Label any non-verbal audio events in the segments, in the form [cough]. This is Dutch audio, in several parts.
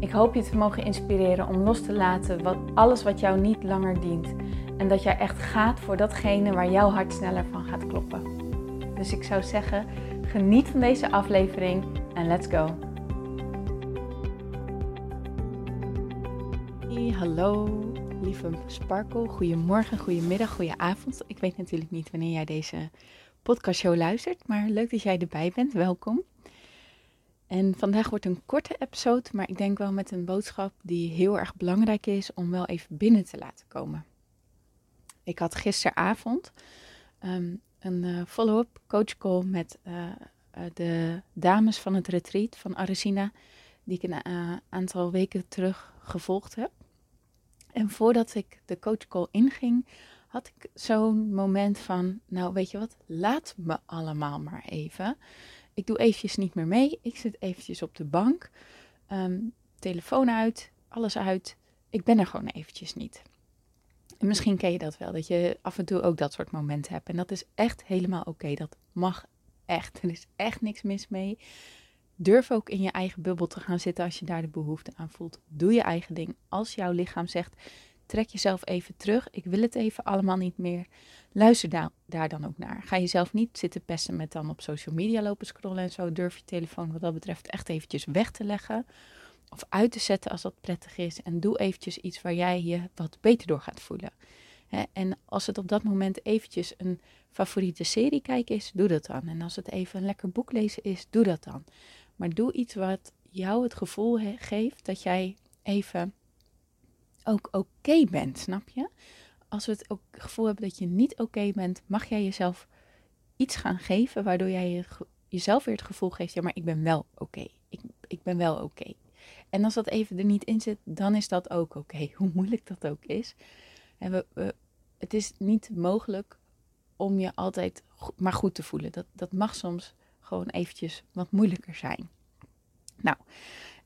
Ik hoop je te mogen inspireren om los te laten wat, alles wat jou niet langer dient. En dat jij echt gaat voor datgene waar jouw hart sneller van gaat kloppen. Dus ik zou zeggen, geniet van deze aflevering en let's go. Hey, hallo lieve Sparkle. Goedemorgen, goedemiddag, goedenavond. Ik weet natuurlijk niet wanneer jij deze podcastshow luistert, maar leuk dat jij erbij bent. Welkom. En vandaag wordt een korte episode, maar ik denk wel met een boodschap die heel erg belangrijk is om wel even binnen te laten komen. Ik had gisteravond ehm, een uh, follow-up coach call met uh, uh, de dames van het retreat van Aresina, die ik een aantal weken terug gevolgd heb. En voordat ik de coach call inging, had ik zo'n moment van, nou weet je wat, laat me allemaal maar even ik doe eventjes niet meer mee. Ik zit eventjes op de bank. Ehm, telefoon uit, alles uit. Ik ben er gewoon eventjes niet. En misschien ken je dat wel, dat je af en toe ook dat soort momenten hebt. En dat is echt helemaal oké. Dat mag echt. Er is echt niks mis mee. Durf ook in je eigen bubbel te gaan zitten als je daar de behoefte aan voelt. Doe je eigen ding. Als jouw lichaam zegt, trek jezelf even terug. Ik wil het even allemaal niet meer. Luister daar, daar dan ook naar. Ga jezelf niet zitten pesten met dan op social media lopen scrollen en zo. Durf je telefoon wat dat betreft echt eventjes weg te leggen. Of uit te zetten als dat prettig is. En doe eventjes iets waar jij je wat beter door gaat voelen. en als het op dat moment eventjes een favoriete serie kijken is, doe dat dan. En als het even een lekker boek lezen is, doe dat dan. Maar doe iets wat jou het gevoel geeft dat jij even ook oké bent, snap je? Als we het ook gevoel hebben dat je niet oké bent, mag jij jezelf iets gaan geven waardoor jij je, jezelf weer het gevoel geeft, ja, maar ik ben wel oké. Ik, ik ben wel oké. En als dat even er niet in zit, dan is dat ook oké. [laughs] Hoe moeilijk dat ook is. En we, we, het is niet mogelijk om je altijd maar goed te voelen. Dat, dat mag soms gewoon eventjes wat moeilijker zijn. Nou,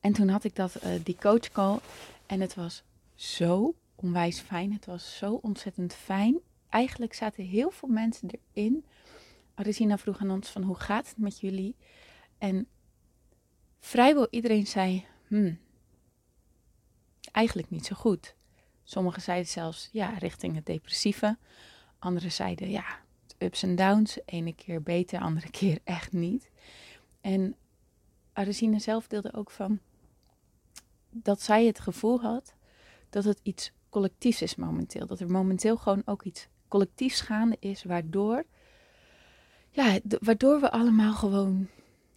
en toen had ik dat, uh, die coach call en het was zo onwijs fijn. Het was zo ontzettend fijn. Eigenlijk zaten heel veel mensen erin. Arizina vroeg aan ons van hoe gaat het met jullie? En vrijwel iedereen zei, hmm, eigenlijk niet zo goed. Sommigen zeiden zelfs, ja, richting het depressieve. Anderen zeiden, ja, ups en downs. Ene keer beter, andere [laughs] keer echt niet. En Arizina zelf deelde ook van dat zij het gevoel had dat het iets collectiefs is momenteel. Dat er momenteel gewoon ook iets collectiefs gaande is, waardoor, ja, waardoor we allemaal gewoon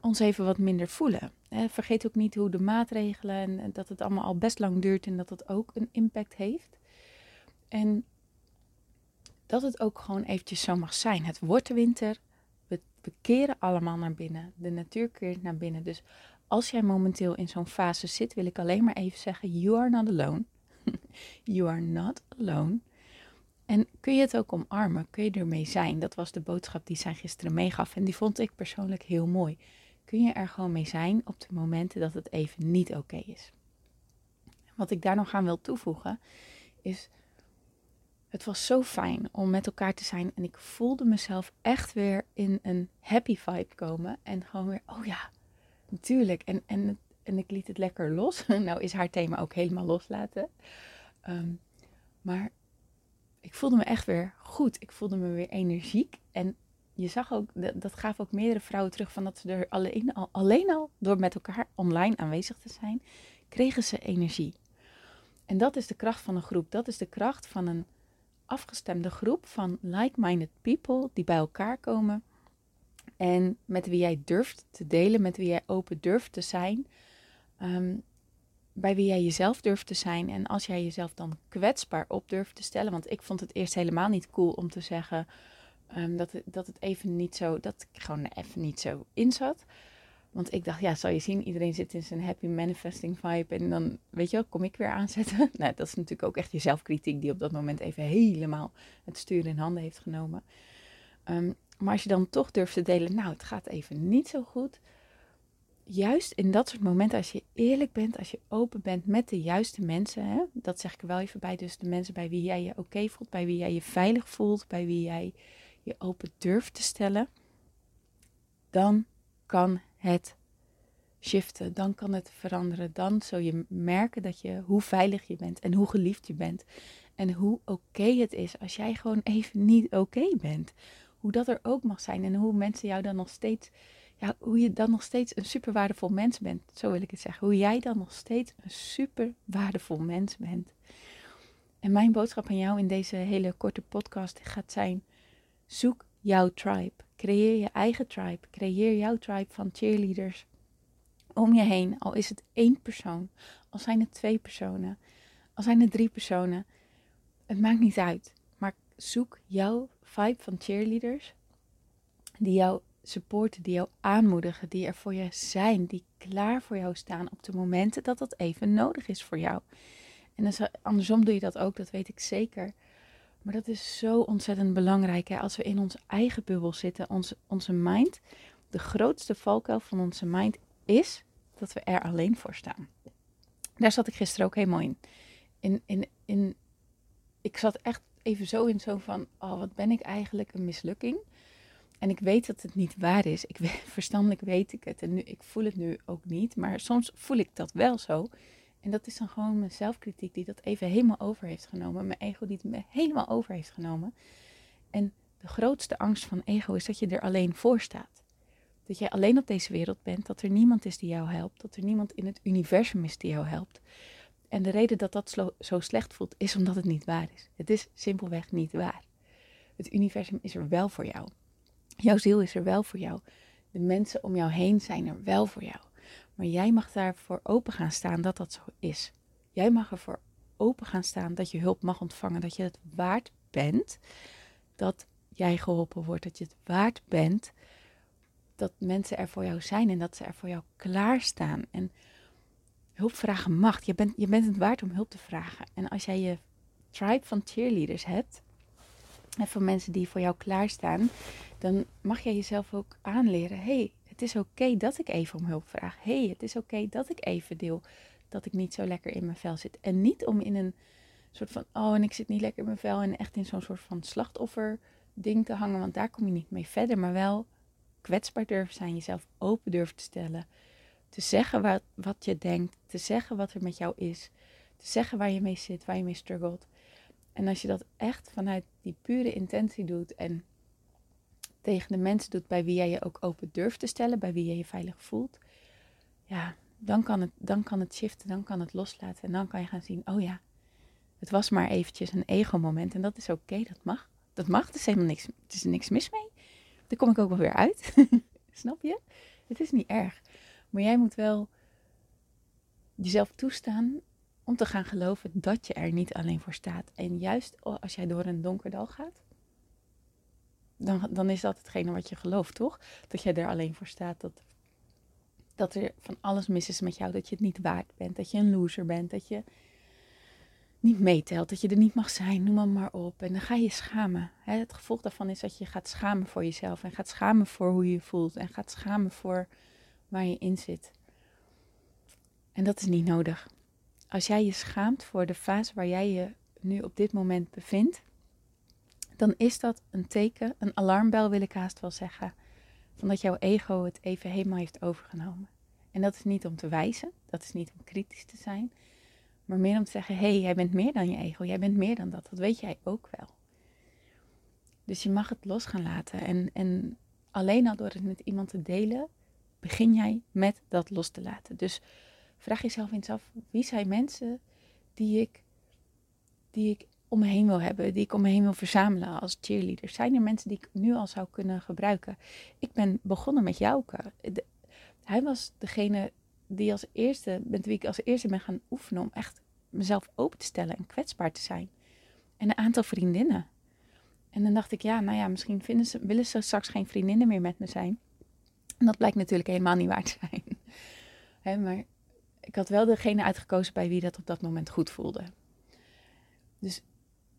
ons even wat minder voelen. vergeet ook niet hoe de maatregelen en, dat het allemaal al best lang duurt en dat het ook een impact heeft. En dat het ook gewoon eventjes zo mag zijn. Het wordt winter, we, we keren allemaal naar binnen. De natuur keert naar binnen. Dus als jij momenteel in zo'n fase zit, wil ik alleen maar even zeggen: You are not alone. [laughs] you are not alone. En kun je het ook omarmen? Kun je ermee zijn? Dat was de boodschap die zij gisteren meegaf. En die vond ik persoonlijk heel mooi. Kun je er gewoon mee zijn op de momenten dat het even niet oké is? Wat ik daar nog aan wil toevoegen is. Het was zo fijn om met elkaar te zijn. En ik voelde mezelf echt weer in een happy vibe komen. En gewoon weer, oh ja, natuurlijk. En, en en ik liet het lekker los. [laughs] nou is haar thema ook helemaal loslaten. Um, maar ik voelde me echt weer goed. Ik voelde me weer energiek. En je zag ook, dat gaf ook meerdere vrouwen terug van dat ze er alleen al, alleen al door met elkaar online aanwezig te zijn, kregen ze energie. En dat is de kracht van een groep. Dat is de kracht van een afgestemde groep van like-minded people die bij elkaar komen. En met wie jij durft te delen, met wie jij open durft te zijn. Ehm, bij wie jij jezelf durft te zijn. En als jij jezelf dan kwetsbaar op durft te stellen. Want ik vond het eerst helemaal niet cool om te zeggen um, dat, het, dat het even niet zo, dat ik gewoon even niet zo in zat. Want ik dacht, ja, zal je zien, iedereen zit in zijn happy manifesting vibe. En dan, weet je wel, kom ik weer aanzetten. [laughs] nou, dat is natuurlijk ook echt je zelfkritiek die op dat moment even helemaal het stuur in handen heeft genomen. Ehm, maar als je dan toch durft te delen, nou, het gaat even niet zo goed. Juist in dat soort momenten, als je eerlijk bent, als je open bent met de juiste mensen, hè, dat zeg ik er wel even bij, dus de mensen bij wie jij je oké voelt, bij wie jij je veilig voelt, bij wie jij je open durft te stellen, dan kan het shiften, dan kan het veranderen. Dan zul je merken dat je, hoe veilig je bent en hoe geliefd je bent. En hoe oké het is als jij gewoon even niet oké bent. Hoe dat er ook mag zijn en hoe mensen jou dan nog steeds, ja, hoe je dan nog steeds een super waardevol mens bent. Zo wil ik het zeggen. Hoe jij dan nog steeds een super waardevol mens bent. En mijn boodschap aan jou in deze hele korte podcast gaat zijn: zoek jouw tribe. Creëer je eigen tribe. Creëer jouw tribe van cheerleaders om je heen. Al is het één persoon, al zijn het twee personen, al zijn het drie personen. Het maakt niet uit. Maar zoek jouw vibe van cheerleaders die jou supporten, die jou aanmoedigen, die er voor je zijn, die klaar voor jou staan op de momenten dat dat even nodig is voor jou. En dus, andersom doe je dat ook, dat weet ik zeker. Maar dat is zo ontzettend belangrijk. Hè? Als we in onze eigen bubbel zitten, onze, onze mind, de grootste valkuil van onze mind is dat we er alleen voor staan. Daar zat ik gisteren ook helemaal in. in, in, in ik zat echt even zo in zo van, oh wat ben ik eigenlijk een mislukking. En ik weet dat het niet waar is. Ik [laughs] verstandelijk weet ik het. En nu, ik voel het nu ook niet. Maar soms voel ik dat wel zo. En dat is dan gewoon mijn zelfkritiek die dat even helemaal over heeft genomen. Mijn ego die het me helemaal over heeft genomen. En de grootste angst van ego is dat je er alleen voor staat. Dat jij alleen op deze wereld bent, dat er niemand is die jou helpt, dat er niemand in het universum is die jou helpt. En de reden dat dat zo slecht voelt, is omdat het niet waar is. Het is simpelweg niet waar. Het universum is er wel voor jou. Jouw ziel is er wel voor jou. De mensen om jou heen zijn er wel voor jou. Maar jij mag daarvoor open gaan staan dat dat zo is. Jij mag ervoor open gaan staan dat je hulp mag ontvangen. Dat je het waard bent dat jij geholpen wordt. Dat je het waard bent dat mensen er voor jou zijn en dat ze er voor jou klaarstaan. En hulp vragen mag. Je bent, je bent het waard om hulp te vragen. En als jij je tribe van cheerleaders hebt, en van mensen die voor jou klaarstaan, dan mag jij jezelf ook aanleren. hey, het is oké dat ik even om hulp vraag. hey, het is oké dat ik even deel dat ik niet zo lekker in mijn vel zit. En niet om in een soort van, oh, en ik zit niet lekker in mijn vel en echt in zo'n soort van slachtoffer ding te hangen, want daar kom je niet mee verder. Maar wel kwetsbaar durven zijn, jezelf open durven te stellen. Te zeggen wat, wat je denkt, te zeggen wat er met jou is, te zeggen waar je mee zit, waar je mee struggelt. En als je dat echt vanuit die pure intentie doet en tegen de mensen doet bij wie jij je ook open durft te stellen, bij wie jij je veilig voelt, ja, dan kan het, dan kan het shiften, dan kan het loslaten en dan kan je gaan zien, oh ja, het was maar eventjes een ego-moment en dat is oké, dat mag. Dat mag, er is helemaal niks, er is niks mis mee. Daar kom ik ook wel weer uit. [laughs] Snap je? Het is niet erg. Maar jij moet wel jezelf toestaan om te gaan geloven dat je er niet alleen voor staat. En juist als jij door een donker dal gaat, dan, dan is dat hetgene wat je gelooft, toch? Dat jij er alleen voor staat. Dat, dat er van alles mis is met jou. Dat je het niet waard bent. Dat je een loser bent. Dat je niet meetelt, dat je er niet mag zijn, noem maar, maar op. En dan ga je schamen. Het gevolg daarvan is dat je gaat schamen voor jezelf en gaat schamen voor hoe je je voelt en gaat schamen voor waar je in zit. En dat is niet nodig. Als jij je schaamt voor de fase waar jij je nu op dit moment bevindt, dan is dat een teken, een alarmbel wil ik haast wel zeggen, van dat jouw ego het even helemaal heeft overgenomen. En dat is niet om te wijzen, dat is niet om kritisch te zijn, maar meer om te zeggen: hé, hey, jij bent meer dan je ego. Jij bent meer dan dat. Dat weet jij ook wel. Dus je mag het los gaan laten. En, en alleen al door het met iemand te delen, begin jij met dat los te laten. Dus vraag jezelf eens af: wie zijn mensen die ik, die ik om me heen wil hebben, die ik om me heen wil verzamelen als cheerleader? Zijn er mensen die ik nu al zou kunnen gebruiken? Ik ben begonnen met Jouke. hij was degene die als eerste, met wie ik als eerste ben gaan oefenen om echt mezelf open te stellen en kwetsbaar te zijn. En een aantal vriendinnen. En dan dacht ik, ja, nou ja, misschien vinden ze, willen ze straks geen vriendinnen meer met me zijn. En dat blijkt natuurlijk helemaal niet waar te zijn. [laughs] maar ik had wel degene uitgekozen bij wie dat op dat moment goed voelde. Dus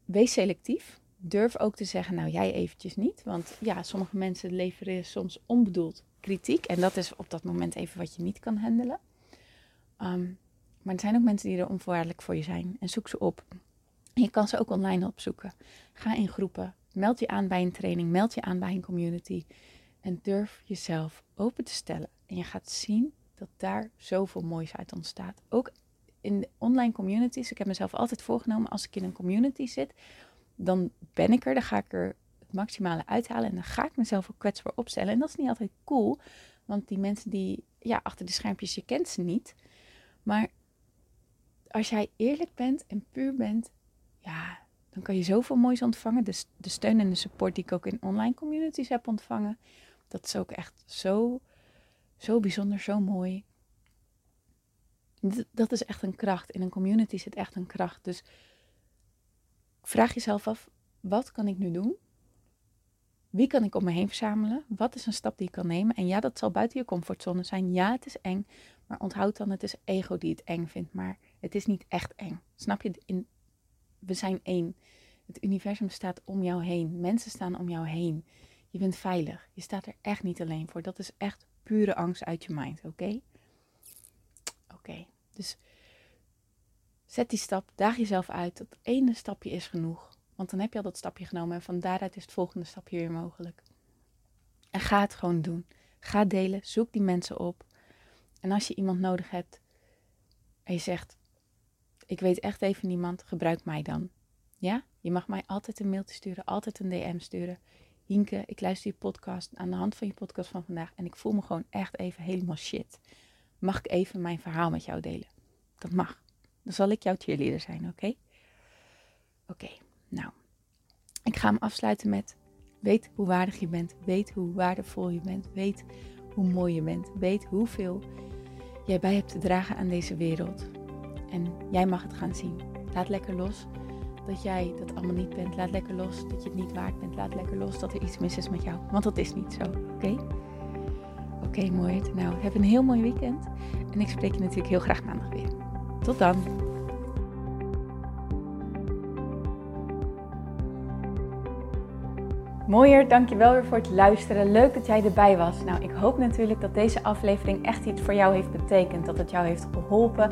wees selectief. Durf ook te zeggen, nou jij eventjes niet. Want ja, sommige mensen leveren soms onbedoeld kritiek. En dat is op dat moment even wat je niet kan handelen. Ehm, maar er zijn ook mensen die er onvoorwaardelijk voor je zijn. En zoek ze op. je kan ze ook online opzoeken. Ga in groepen. Meld je aan bij een training. Meld je aan bij een community. En durf jezelf open te stellen. En je gaat zien dat daar zoveel moois uit ontstaat. Ook in de online communities. Ik heb mezelf altijd voorgenomen, als ik in een community zit, dan ben ik er. Dan ga ik er het maximale uithalen. En dan ga ik mezelf ook kwetsbaar opstellen. En dat is niet altijd cool. Want die mensen die ja, achter de schermpjes, je kent ze niet. Maar als jij eerlijk bent en puur bent, ja, dan kan je zoveel moois ontvangen. De, de steun en de support die ik ook in online communities heb ontvangen, dat is ook echt zo, zo bijzonder, zo mooi. Dat is echt een kracht. In een community zit echt een kracht. Dus vraag jezelf af, wat kan ik nu doen? Wie kan ik om me heen verzamelen? Wat is een stap die ik kan nemen? En ja, dat zal buiten je comfortzone zijn. Ja, het is eng. Maar onthoud dan, het is ego die het eng vindt. Maar het is niet echt eng. Snap je? In, we zijn één. Het universum staat om jou heen. Mensen staan om jou heen. Je bent veilig. Je staat er echt niet alleen voor. Dat is echt pure angst uit je mind, oké? Oké, dus zet die stap, daag jezelf uit. Dat ene stapje is genoeg. Want dan heb je al dat stapje genomen en van daaruit is het volgende stapje weer mogelijk. En ga het gewoon doen. Ga delen, zoek die mensen op. En als je iemand nodig hebt en je zegt, ik weet echt even niemand, gebruik mij dan. Ja, je mag mij altijd een mailtje sturen, altijd een DM sturen. Hinke, ik luister je podcast aan de hand van je podcast van vandaag en ik voel me gewoon echt even helemaal shit. Mag ik even mijn verhaal met jou delen? Dat mag. Dan zal ik jouw cheerleader zijn, oké? Oké, nou. Ik ga hem afsluiten met: weet hoe waardig je bent, weet hoe waardevol je bent, weet hoe mooi je bent, weet hoeveel jij bij hebt te dragen aan deze wereld. En jij mag het gaan zien. Laat lekker los dat jij dat allemaal niet bent. Laat lekker los dat je het niet waard bent. Laat lekker los dat er iets mis is met jou. Want dat is niet zo, oké? Oké, mooi. Nou, heb een heel mooi weekend. En ik spreek je natuurlijk heel graag maandag weer. Tot dan. Mooier, dankjewel weer voor het luisteren. Leuk dat jij erbij was. Nou, ik hoop natuurlijk dat deze aflevering echt iets voor jou heeft betekend. Dat het jou heeft geholpen,